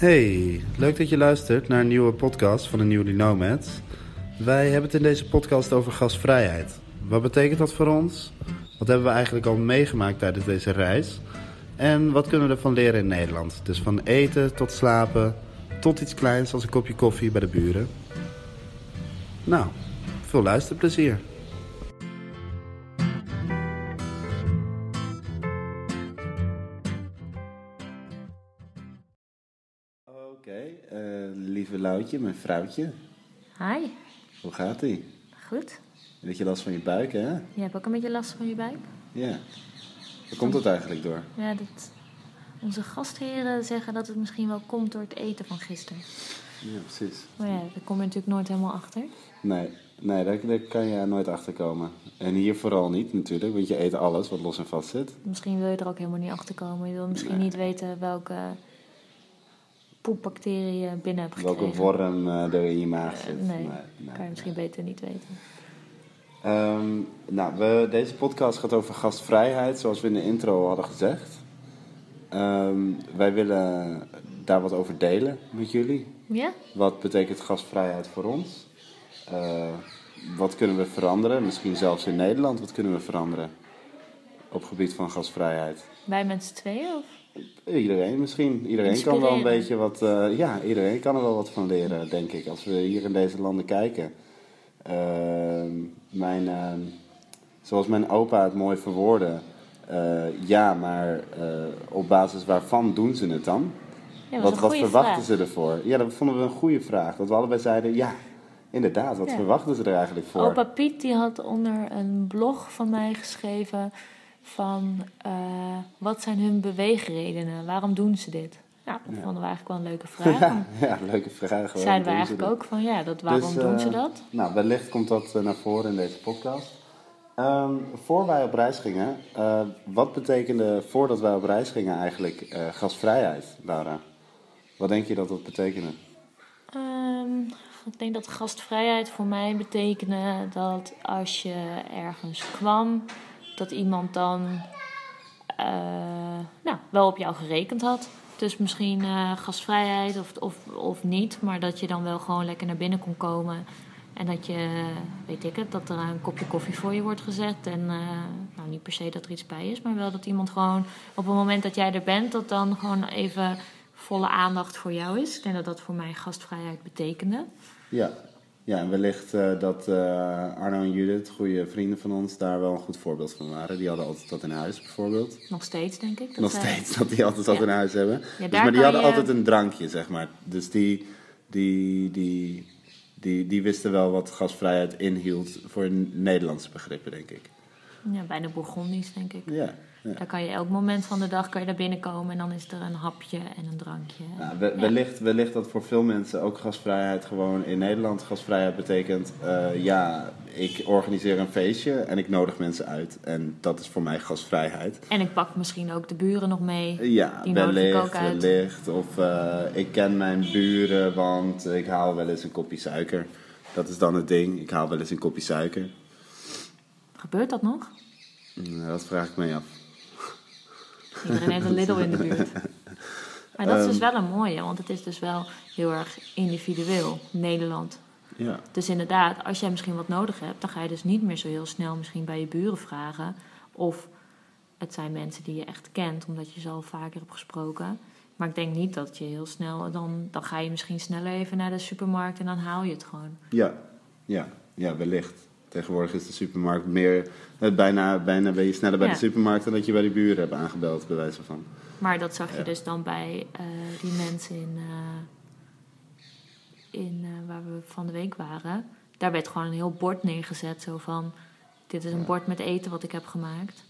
Hey, leuk dat je luistert naar een nieuwe podcast van de Newly Nomads. Wij hebben het in deze podcast over gastvrijheid. Wat betekent dat voor ons? Wat hebben we eigenlijk al meegemaakt tijdens deze reis? En wat kunnen we ervan leren in Nederland? Dus van eten tot slapen, tot iets kleins als een kopje koffie bij de buren. Nou, veel luisterplezier. Oké, eh, lieve Loutje, mijn vrouwtje. Hi, Hoe gaat ie? goed. Een beetje last van je buik, hè? Je hebt ook een beetje last van je buik? Ja. Waar komt dat eigenlijk door? Ja, dat... Onze gastheren zeggen dat het misschien wel komt door het eten van gisteren. Ja, precies. Maar ja, daar kom je natuurlijk nooit helemaal achter. Nee, nee daar, daar kan je nooit achter komen. En hier vooral niet natuurlijk, want je eet alles wat los en vast zit. Misschien wil je er ook helemaal niet achter komen. Je wil misschien Nee. niet weten welke poepbacteriën binnen hebt gekregen. Welke worm eh, er in je maag Eh, zit. nee, nee. kan je misschien beter niet weten. Ehm, nou, we, deze podcast gaat over gastvrijheid, zoals we in de intro hadden gezegd. Ehm, wij willen daar wat over delen met jullie. Ja? Wat betekent gastvrijheid voor ons? Eh, wat kunnen we veranderen? Misschien zelfs in Nederland, wat kunnen we veranderen op gebied van gastvrijheid? Wij met z'n tweeën? Of? Iedereen misschien. Iedereen kan wel een beetje wat. eh, ja, iedereen kan er wel wat van leren, denk ik. Als we hier in deze landen kijken. Ehm, mijn, ehm, zoals mijn opa het mooi verwoordde. eh, ja, maar eh, op basis waarvan doen ze het dan? Ja, wat verwachten vraag. ze ervoor? Ja, dat vonden we een goede vraag. Dat we allebei zeiden, ja, inderdaad, wat Ja. verwachten ze er eigenlijk voor? Opa Piet die had onder een blog van mij geschreven van eh, wat zijn hun beweegredenen? Waarom doen ze dit? Ja, dat vonden we eigenlijk wel een leuke vraag. ja, ja, leuke vraag. waarom Zeiden we eigenlijk ook van ja, dat, waarom Dus, doen ze eh, dat? Nou, wellicht komt dat eh, naar voren in deze podcast. Ehm, voor wij op reis gingen, wat betekende voordat wij op reis gingen eigenlijk gasvrijheid, Laura? Wat denk je dat dat betekende? Ehm, ik denk dat gastvrijheid voor mij betekende dat als je ergens kwam, dat iemand dan eh, nou, wel op jou gerekend had. Dus misschien eh, gastvrijheid of, of, of niet, maar dat je dan wel gewoon lekker naar binnen kon komen. En dat je, weet ik het, dat er een kopje koffie voor je wordt gezet. En eh, nou, niet per se dat er iets bij is, maar wel dat iemand gewoon op het moment dat jij er bent, dat dan gewoon even volle aandacht voor jou is. Ik denk dat dat voor mij gastvrijheid betekende. Ja, ja en wellicht eh, dat eh, Arno en Judith, goede vrienden van ons, daar wel een goed voorbeeld van waren. Die hadden altijd wat in huis bijvoorbeeld. Nog steeds, denk ik. Dat Nog zij- steeds, dat die altijd Ja. in huis hebben. Ja, dus, maar die hadden je- altijd een drankje, zeg maar. Dus die, die, die, die, die wisten wel wat gasvrijheid inhield voor Nederlandse begrippen, denk ik. Ja, bijna Bourgondisch, denk ik. Ja, ja. Daar kan je elk moment van de dag kan je daar binnenkomen en dan is er een hapje en een drankje. We- wellicht, wellicht dat voor veel mensen ook gasvrijheid gewoon in Nederland gasvrijheid betekent. eh, ja, ik organiseer een feestje en ik nodig mensen uit. En dat is voor mij gasvrijheid. En ik pak misschien ook de buren nog mee. Ja, Die nodig ik wellicht, ook uit. wellicht. Of eh, ik ken mijn buren, want ik haal wel eens een kopje suiker. Dat is dan het ding. Ik haal wel eens een kopje suiker. Gebeurt dat nog? Nou, dat vraag ik me af. Iedereen heeft een Lidl in de buurt. Maar dat is dus Ehm. wel een mooie, want het is dus wel heel erg individueel, Nederland. Ja, Dus inderdaad, als jij misschien wat nodig hebt, dan ga je dus niet meer zo heel snel misschien bij je buren vragen. Of het zijn mensen die je echt kent, omdat je ze al vaker hebt gesproken. Maar ik denk niet dat je heel snel, dan, dan ga je misschien sneller even naar de supermarkt en dan haal je het gewoon. ja, ja, ja wellicht. Tegenwoordig is de supermarkt meer... Bijna, bijna ben je sneller bij Ja. de supermarkt dan dat je bij de buren hebt aangebeld, bij wijze van. Maar dat zag je Ja. dus dan bij eh, die mensen in, eh, in eh, waar we van de week waren. Daar werd gewoon een heel bord neergezet, zo van... Dit is een bord met eten wat ik heb gemaakt.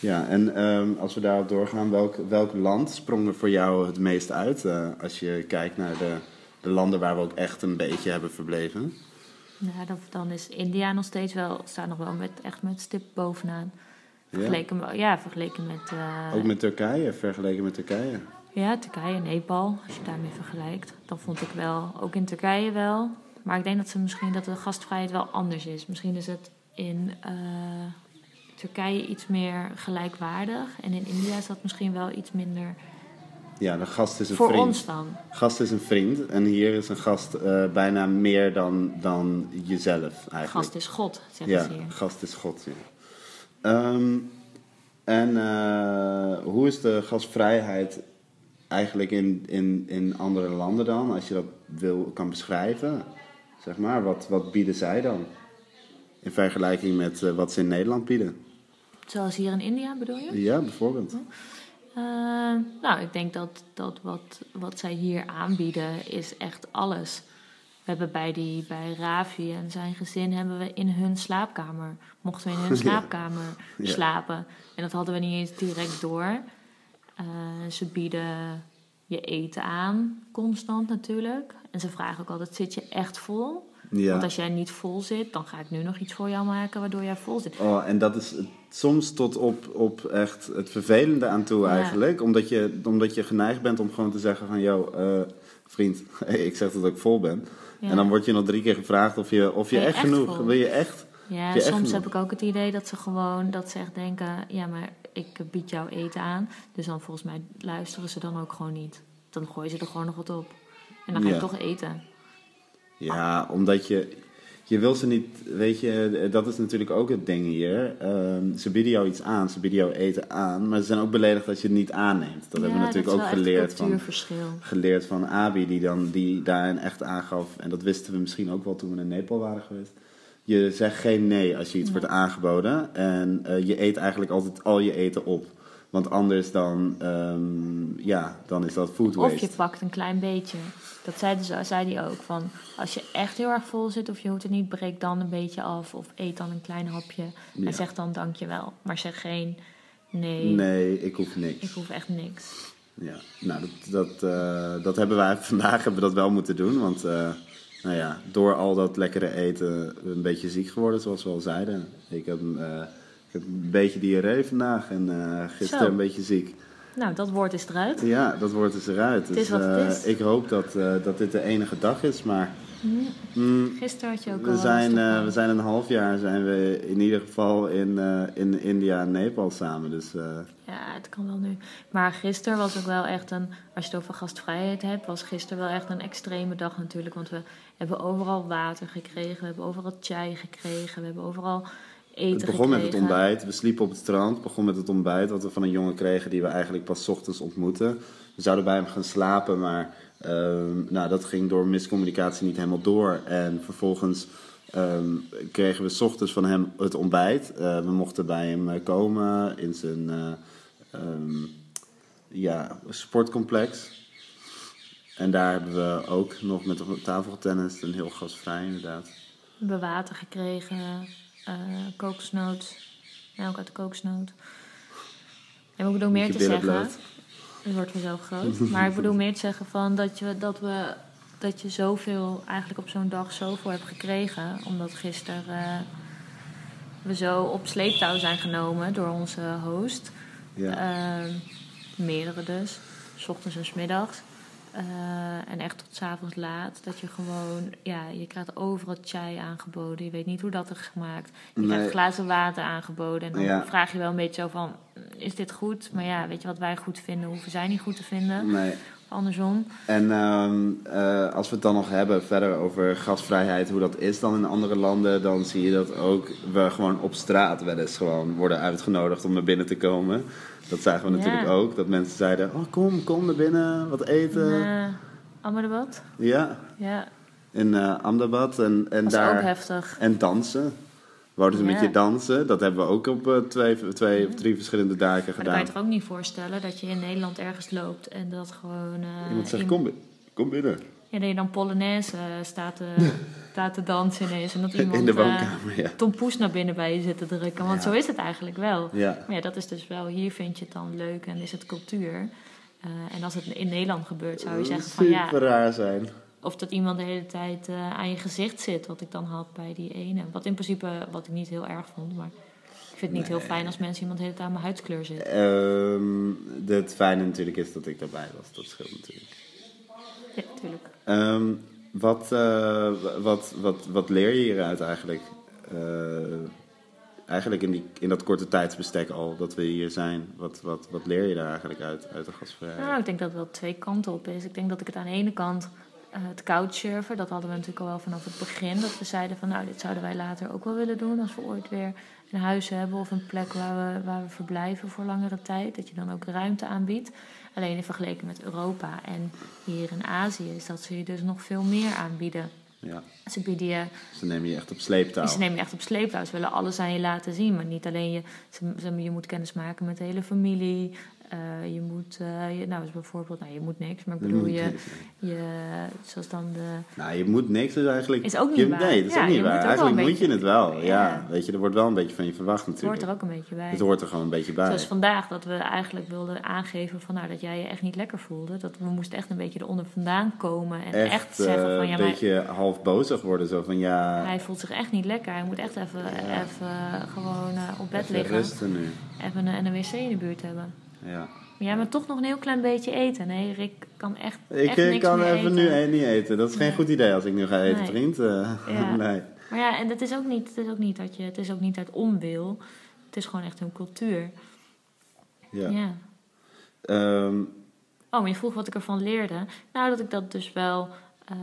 Ja, en ehm, als we daarop doorgaan, welk, welk land sprong er voor jou het meest uit? als je kijkt naar de, de landen waar we ook echt een beetje hebben verbleven. Ja, dan, dan is India nog steeds wel, staat nog wel met, echt met stip bovenaan. Vergeleken, ja. ja, vergeleken met, eh, Ook met Turkije, vergeleken met Turkije. ja, Turkije, Nepal, als je daarmee vergelijkt. Dan vond ik wel, ook in Turkije wel. Maar ik denk dat, ze misschien, dat de gastvrijheid wel anders is. Misschien is het in eh, Turkije iets meer gelijkwaardig. En in India is dat misschien wel iets minder Ja, de gast is een Voor vriend. ons dan. Gast is een vriend en hier is een gast eh, bijna meer dan, dan jezelf eigenlijk. Gast is God, zeggen ja, ze hier. gast is God. Ja. Ehm, en eh, hoe is de gastvrijheid eigenlijk in, in, in andere landen dan? Als je dat wil, kan beschrijven, zeg maar. Wat, wat bieden zij dan? In vergelijking met eh, wat ze in Nederland bieden. Zoals hier in India bedoel je? Ja, bijvoorbeeld. Eh, nou, ik denk dat, dat wat, wat zij hier aanbieden is echt alles. We hebben bij, die, bij Ravi en zijn gezin hebben we in hun slaapkamer, mochten we in hun slaapkamer Ja. slapen. En dat hadden we niet eens direct door. Eh, ze bieden je eten aan, constant natuurlijk. En ze vragen ook altijd, zit je echt vol? Ja. Want als jij niet vol zit, dan ga ik nu nog iets voor jou maken waardoor jij vol zit. Oh, en dat is soms tot op, op echt het vervelende aan toe Ja. eigenlijk. Omdat je, omdat je geneigd bent om gewoon te zeggen van... Yo, eh, vriend, ik zeg dat ik vol ben. Ja. En dan word je nog drie keer gevraagd of je, of je echt, echt genoeg... vol? Wil je echt? Ja, je soms heb ik ook het idee dat ze gewoon dat ze echt denken: ja, maar ik bied jou eten aan. Dus dan volgens mij luisteren ze dan ook gewoon niet. Dan gooien ze er gewoon nog wat op. En dan ga je Ja. toch eten. Ja, omdat je... Je wil ze niet... Weet je, dat is natuurlijk ook het ding hier. Ehm, ze bieden jou iets aan, ze bieden jou eten aan. Maar ze zijn ook beledigd als je het niet aanneemt. Dat hebben we natuurlijk ook geleerd van... geleerd van Abi, die, dan, die daarin echt aangaf, en dat wisten we misschien ook wel toen we in Nepal waren geweest. Je zegt geen nee als je iets Nee. wordt aangeboden. En eh, je eet eigenlijk altijd al je eten op. Want anders dan, ehm, ja, dan is dat food Of waste. je pakt een klein beetje. Dat zei, dus, zei hij ook. Van, als je echt heel erg vol zit of je hoeft het niet, breek dan een beetje af. Of eet dan een klein hapje. Ja. En zeg dan dankjewel. Maar zeg geen nee, Nee, ik hoef niks. ik hoef echt niks. Ja, nou, dat, dat, eh, dat hebben wij vandaag hebben we dat wel moeten doen. Want eh, nou ja, door al dat lekkere eten een beetje ziek geworden, zoals we al zeiden. Ik heb, ik heb een beetje diarree vandaag en eh, gisteren Zo. een beetje ziek. Nou, dat woord is eruit. Ja, dat wordt dus eruit. Het is Dus, wat het eh, is. Ik hoop dat, eh, dat dit de enige dag is, maar mm, Gisteren had je ook we, al zijn, van. we zijn een half jaar zijn we in ieder geval in, in India en Nepal samen. Dus Ja, het kan wel nu. Maar gisteren was ook wel echt een, als je het over gastvrijheid hebt, was gisteren wel echt een extreme dag natuurlijk. Want we hebben overal water gekregen, we hebben overal chai gekregen, we hebben overal eten Het begon met het ontbijt. We sliepen op het strand. Het begon met het ontbijt wat we van een jongen kregen die we eigenlijk pas ochtends ontmoetten. We zouden bij hem gaan slapen, maar ehm, nou, dat ging door miscommunicatie niet helemaal door. En vervolgens ehm, kregen we 's ochtends van hem het ontbijt. Eh, we mochten bij hem eh, komen in zijn eh, ehm, ja, sportcomplex. En daar hebben we ook nog met tafel getennist. Een heel gastvrij inderdaad. We hebben water gekregen, eh kokosnoot, melk uit de kokosnoot. En ik bedoel meer te zeggen, bloot. het wordt vanzelf groot. maar ik bedoel meer te zeggen van dat je, dat we, dat je zoveel, eigenlijk op zo'n dag zoveel hebt gekregen. Omdat gisteren eh, we zo op sleeptouw zijn genomen door onze host. Ja. Ehm, meerdere dus, s ochtends en s middags. Eh, en echt tot 's avonds laat. Dat je gewoon, ja, je krijgt overal chai aangeboden. Je weet niet hoe dat is gemaakt. Je Nee. krijgt glazen water aangeboden. En dan Ja. vraag je wel een beetje zo van, is dit goed? Maar ja, weet je wat wij goed vinden, hoeven zij niet goed te vinden. Nee. Andersom. En ehm, eh, als we het dan nog hebben verder over gasvrijheid, hoe dat is dan in andere landen, dan zie je dat ook we gewoon op straat wel eens gewoon worden uitgenodigd om naar binnen te komen. Dat zagen we Ja. natuurlijk ook, dat mensen zeiden, oh kom, kom naar binnen, wat eten. Uh, Ahmedabad? Ja, Ja, in eh Ahmedabad en, en dat is daar... ook heftig. En dansen. Wouden ze met je dansen? Dat hebben we ook op eh, twee, twee of drie verschillende dagen Maar dan kan je gedaan. toch ook niet voorstellen dat je in Nederland ergens loopt en dat gewoon... eh, Iemand zegt, kom binnen. Ja, dat je dan Polonaise eh, staat, te, staat te dansen ineens. En dat iemand In de eh, woonkamer, ja. Tom Poes naar binnen bij je zit te drukken. Want zo is het eigenlijk wel. Ja. Maar ja, dat is dus wel... Hier vind je het dan leuk en is het cultuur. Eh, en als het in Nederland gebeurt, zou je zeggen van ja... Super raar zijn. Of dat iemand de hele tijd eh, aan je gezicht zit, wat ik dan had bij die ene. Wat in principe, wat ik niet heel erg vond, maar... Ik vind het niet heel fijn als mensen iemand de hele tijd aan mijn huidskleur zit. Ehm, het fijne natuurlijk is dat ik daarbij was. Dat scheelt natuurlijk. Ja, natuurlijk. Ehm, wat, eh, wat, wat, wat leer je hieruit eigenlijk? Eh, eigenlijk in, die, in dat korte tijdsbestek al dat we hier zijn, wat, wat, wat leer je daar eigenlijk uit, uit de gastvrijheid? Nou, ik denk dat het wel twee kanten op is. Ik denk dat ik het aan de ene kant, uh, het couchsurfen, dat hadden we natuurlijk al wel vanaf het begin. Dat we zeiden van nou, dit zouden wij later ook wel willen doen als we ooit weer een huis hebben of een plek waar we, waar we verblijven voor langere tijd. Dat je dan ook ruimte aanbiedt. Alleen in vergelijking met Europa en hier in Azië is dat ze je dus nog veel meer aanbieden. Ja. Ze bieden je... Ze nemen je echt op sleeptouw. Ze nemen je echt op sleeptouw. Ze willen alles aan je laten zien. Maar niet alleen je... Ze, je moet kennis maken met de hele familie. Uh, je moet, uh, je, nou, dus bijvoorbeeld, nou, je moet niks, maar ik bedoel, je, je, zoals dan de... Nou, je moet niks dus eigenlijk... Is ook niet waar. Nee, dat is ook niet waar. Eigenlijk moet je het wel, ja. ja. Weet je, er wordt wel een beetje van je verwacht natuurlijk. Het hoort er ook een beetje bij. Het hoort er gewoon een beetje bij. Zoals vandaag, dat we eigenlijk wilden aangeven van, nou, dat jij je echt niet lekker voelde. Dat we moesten echt een beetje eronder vandaan komen en echt, echt zeggen van, ja, Een beetje half bozig worden, zo van, ja... Hij voelt zich echt niet lekker. Hij moet echt even, ja. even gewoon uh, op bed even liggen. rusten nu. Even een, en een wc in de buurt hebben. Ja. Maar jij moet toch nog een heel klein beetje eten. Nee, Rick kan echt, ik echt niks kan meer even eten. nu niet eten. Dat is geen Nee. goed idee als ik nu ga eten, Nee. vriend. Uh, Ja. nee. Maar ja, en het is ook niet, het is ook niet dat je, het is ook niet uit onwil. Het is gewoon echt hun cultuur. Ja. Ja. Ehm, Oh, maar je vroeg wat ik ervan leerde. Nou, dat ik dat dus wel, eh,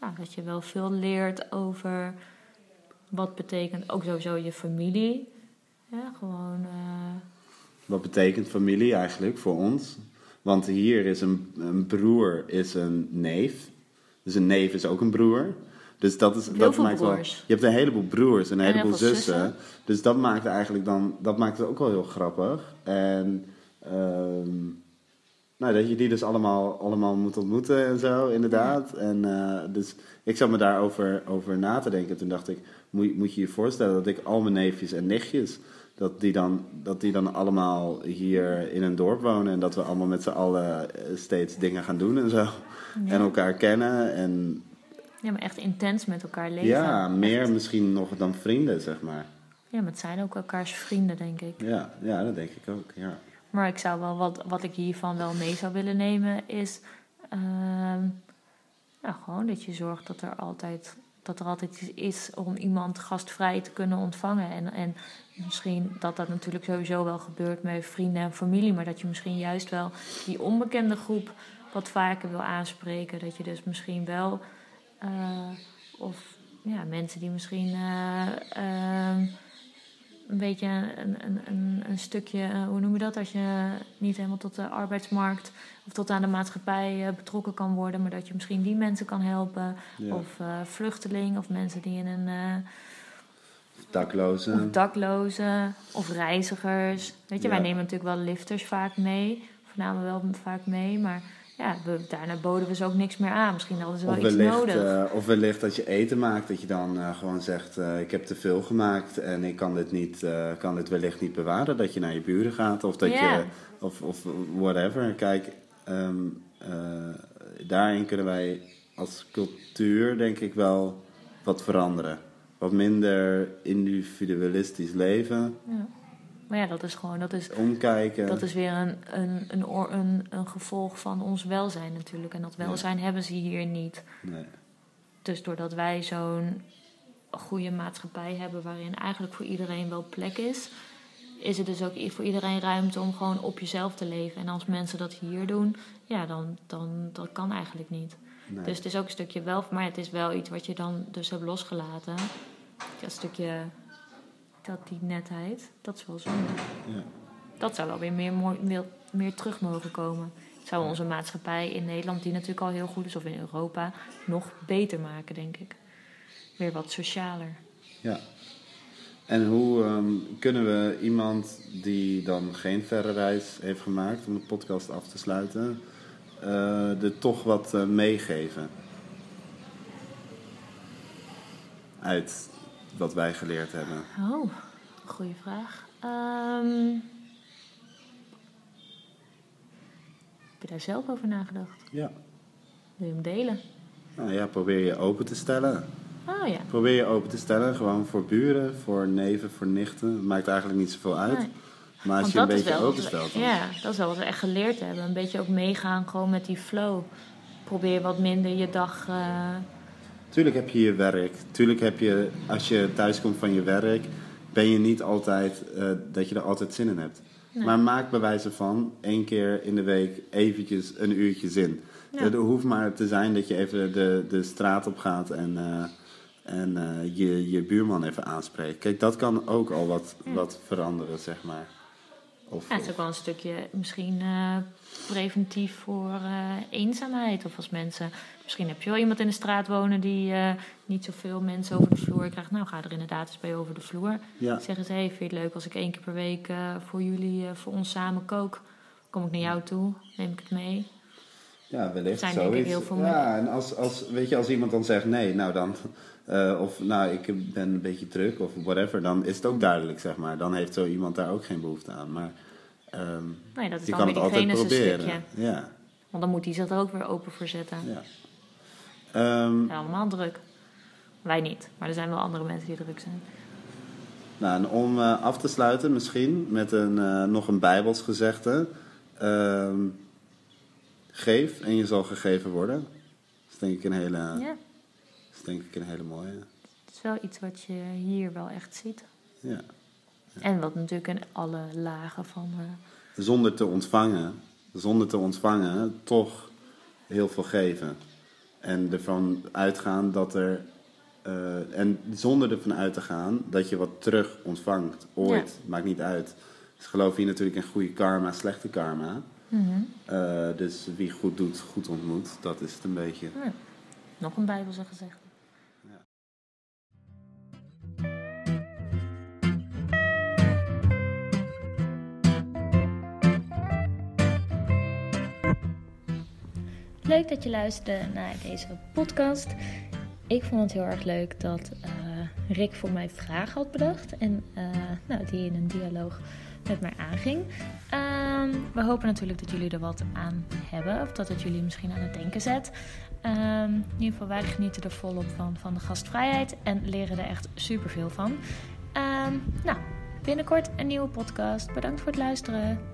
nou, dat je wel veel leert over wat betekent ook sowieso je familie. Ja, gewoon. eh, wat betekent familie eigenlijk voor ons? Want hier is een, een broer is een neef. Dus een neef is ook een broer. Dus dat is Heel dat maakt wel. Je hebt een heleboel broers en een En heleboel zussen. zussen. Dus dat maakt eigenlijk dan dat maakt het ook wel heel grappig. En ehm, nou, dat je die dus allemaal, allemaal moet ontmoeten en zo, inderdaad. En eh, dus ik zat me daarover over na te denken. Toen dacht ik, moet, je- moet je je voorstellen dat ik al mijn neefjes en nichtjes, dat die, dan, dat die dan allemaal hier in een dorp wonen. En dat we allemaal met z'n allen eh, steeds dingen gaan doen en zo. En elkaar kennen. En ja, maar echt intens met elkaar leven. ja, meer Echt. misschien nog dan vrienden, zeg maar. Ja, maar het zijn ook elkaars vrienden, denk ik. Ja, ja dat denk ik ook, ja. Maar ik zou wel wat, wat ik hiervan wel mee zou willen nemen, is ehm, nou, gewoon dat je zorgt dat er altijd, dat er altijd is om iemand gastvrij te kunnen ontvangen. En, en misschien dat dat natuurlijk sowieso wel gebeurt met vrienden en familie, maar dat je misschien juist wel die onbekende groep wat vaker wil aanspreken. Dat je dus misschien wel, eh, of ja, mensen die misschien. eh, ehm, een beetje een, een, een, een stukje, eh, hoe noem je dat, als je niet helemaal tot de arbeidsmarkt of tot aan de maatschappij eh, betrokken kan worden, maar dat je misschien die mensen kan helpen. Ja. Of eh vluchtelingen of mensen die in een eh, Daklozen. of daklozen of reizigers. Weet je, wij nemen natuurlijk wel lifters vaak mee, of namen wel vaak mee, maar ja, we, daarna boden we ze ook niks meer aan. Misschien hadden ze wel iets nodig. eh, of wellicht dat je eten maakt, dat je dan eh, gewoon zegt: eh, Ik heb te veel gemaakt en ik kan dit, niet, kan dit wellicht niet bewaren. Dat je naar je buren gaat of dat je, of, of whatever. Kijk, ehm, eh, daarin kunnen wij als cultuur, denk ik, wel wat veranderen. Wat minder individualistisch leven, ja. Maar ja, dat is gewoon, dat is omkijken. Dat is weer een, een, een, een, een gevolg van ons welzijn natuurlijk. En dat welzijn hebben ze hier niet. Nee. Dus doordat wij zo'n goede maatschappij hebben waarin eigenlijk voor iedereen wel plek is, is er dus ook voor iedereen ruimte om gewoon op jezelf te leven. En als mensen dat hier doen, ja, dan, dan dat kan eigenlijk niet. Nee. Dus het is ook een stukje wel, maar het is wel iets wat je dan dus hebt losgelaten. Dat stukje, dat die netheid, dat is wel zonde. Ja. Dat zou wel weer meer, meer, meer terug mogen komen. Zou onze maatschappij in Nederland, die natuurlijk al heel goed is, of in Europa, nog beter maken, denk ik. Weer wat socialer. Ja. En hoe ehm, kunnen we iemand die dan geen verre reis heeft gemaakt, om de podcast af te sluiten, eh er toch wat eh, meegeven? Uit wat wij geleerd hebben. Oh, goede vraag. Ehm, heb je daar zelf over nagedacht? Ja. Wil je hem delen? Nou ja, probeer je open te stellen. Oh ja. Probeer je open te stellen, gewoon voor buren, voor neven, voor nichten. Maakt eigenlijk niet zoveel uit. Nee. Maar als Want je een beetje wel open stelt. dan- Ja, dat is wel wat we echt geleerd hebben. Een beetje ook meegaan gewoon met die flow. Probeer wat minder je dag... eh, Tuurlijk heb je je werk. Tuurlijk heb je, als je thuis komt van je werk, ben je niet altijd eh, dat je er altijd zin in hebt. Nee. Maar maak bij wijze van één keer in de week eventjes een uurtje zin. Ja. Het hoeft maar te zijn dat je even de, de straat op gaat en, eh, en eh, je, je buurman even aanspreekt. Kijk, dat kan ook al wat, wat veranderen, zeg maar. Of, Ja, het is ook wel een stukje misschien eh, preventief voor eh, eenzaamheid. Of als mensen, misschien heb je wel iemand in de straat wonen die eh, niet zoveel mensen over de vloer krijgt. Nou, ga er inderdaad eens bij over de vloer. ja, Zeggen ze, hey, vind je het leuk als ik één keer per week voor jullie, voor ons samen kook? Kom ik naar jou toe, neem ik het mee. ja, wellicht zijn denk ik zoiets. heel veel ja, en als, als, weet je, als iemand dan zegt nee, nou dan... eh, of nou, ik ben een beetje druk of whatever, dan is het ook duidelijk, zeg maar. Dan heeft zo iemand daar ook geen behoefte aan. Maar ehm, Nee, dat is je kan het altijd proberen. stukje. Ja, Want dan moet hij zich er ook weer open voor zetten. ja. Ehm, zijn allemaal druk. Wij niet, maar er zijn wel andere mensen die druk zijn. Nou, en om eh, af te sluiten misschien met een, eh, nog een bijbels gezegde. Ehm, geef en je zal gegeven worden. Dat is denk ik een hele, Ja, denk ik een hele mooie. het is wel iets wat je hier wel echt ziet. Ja. En wat natuurlijk in alle lagen van... eh, Zonder te ontvangen, zonder te ontvangen, toch heel veel geven. En ervan uitgaan dat er. eh, en zonder ervan uit te gaan dat je wat terug ontvangt. Ooit, maakt niet uit. Dus geloof je natuurlijk in goede karma, slechte karma. Eh, dus wie goed doet, goed ontmoet. Dat is het een beetje. Ja, nog een bijbelse gezegde. Leuk dat je luisterde naar deze podcast. Ik vond het heel erg leuk dat eh, Rick voor mij vragen had bedacht en eh, nou, die in een dialoog met mij aanging. Ehm, we hopen natuurlijk dat jullie er wat aan hebben of dat het jullie misschien aan het denken zet. Ehm, in ieder geval, wij genieten er volop van, van de gastvrijheid en leren er echt superveel van. Ehm, nou, binnenkort een nieuwe podcast. Bedankt voor het luisteren.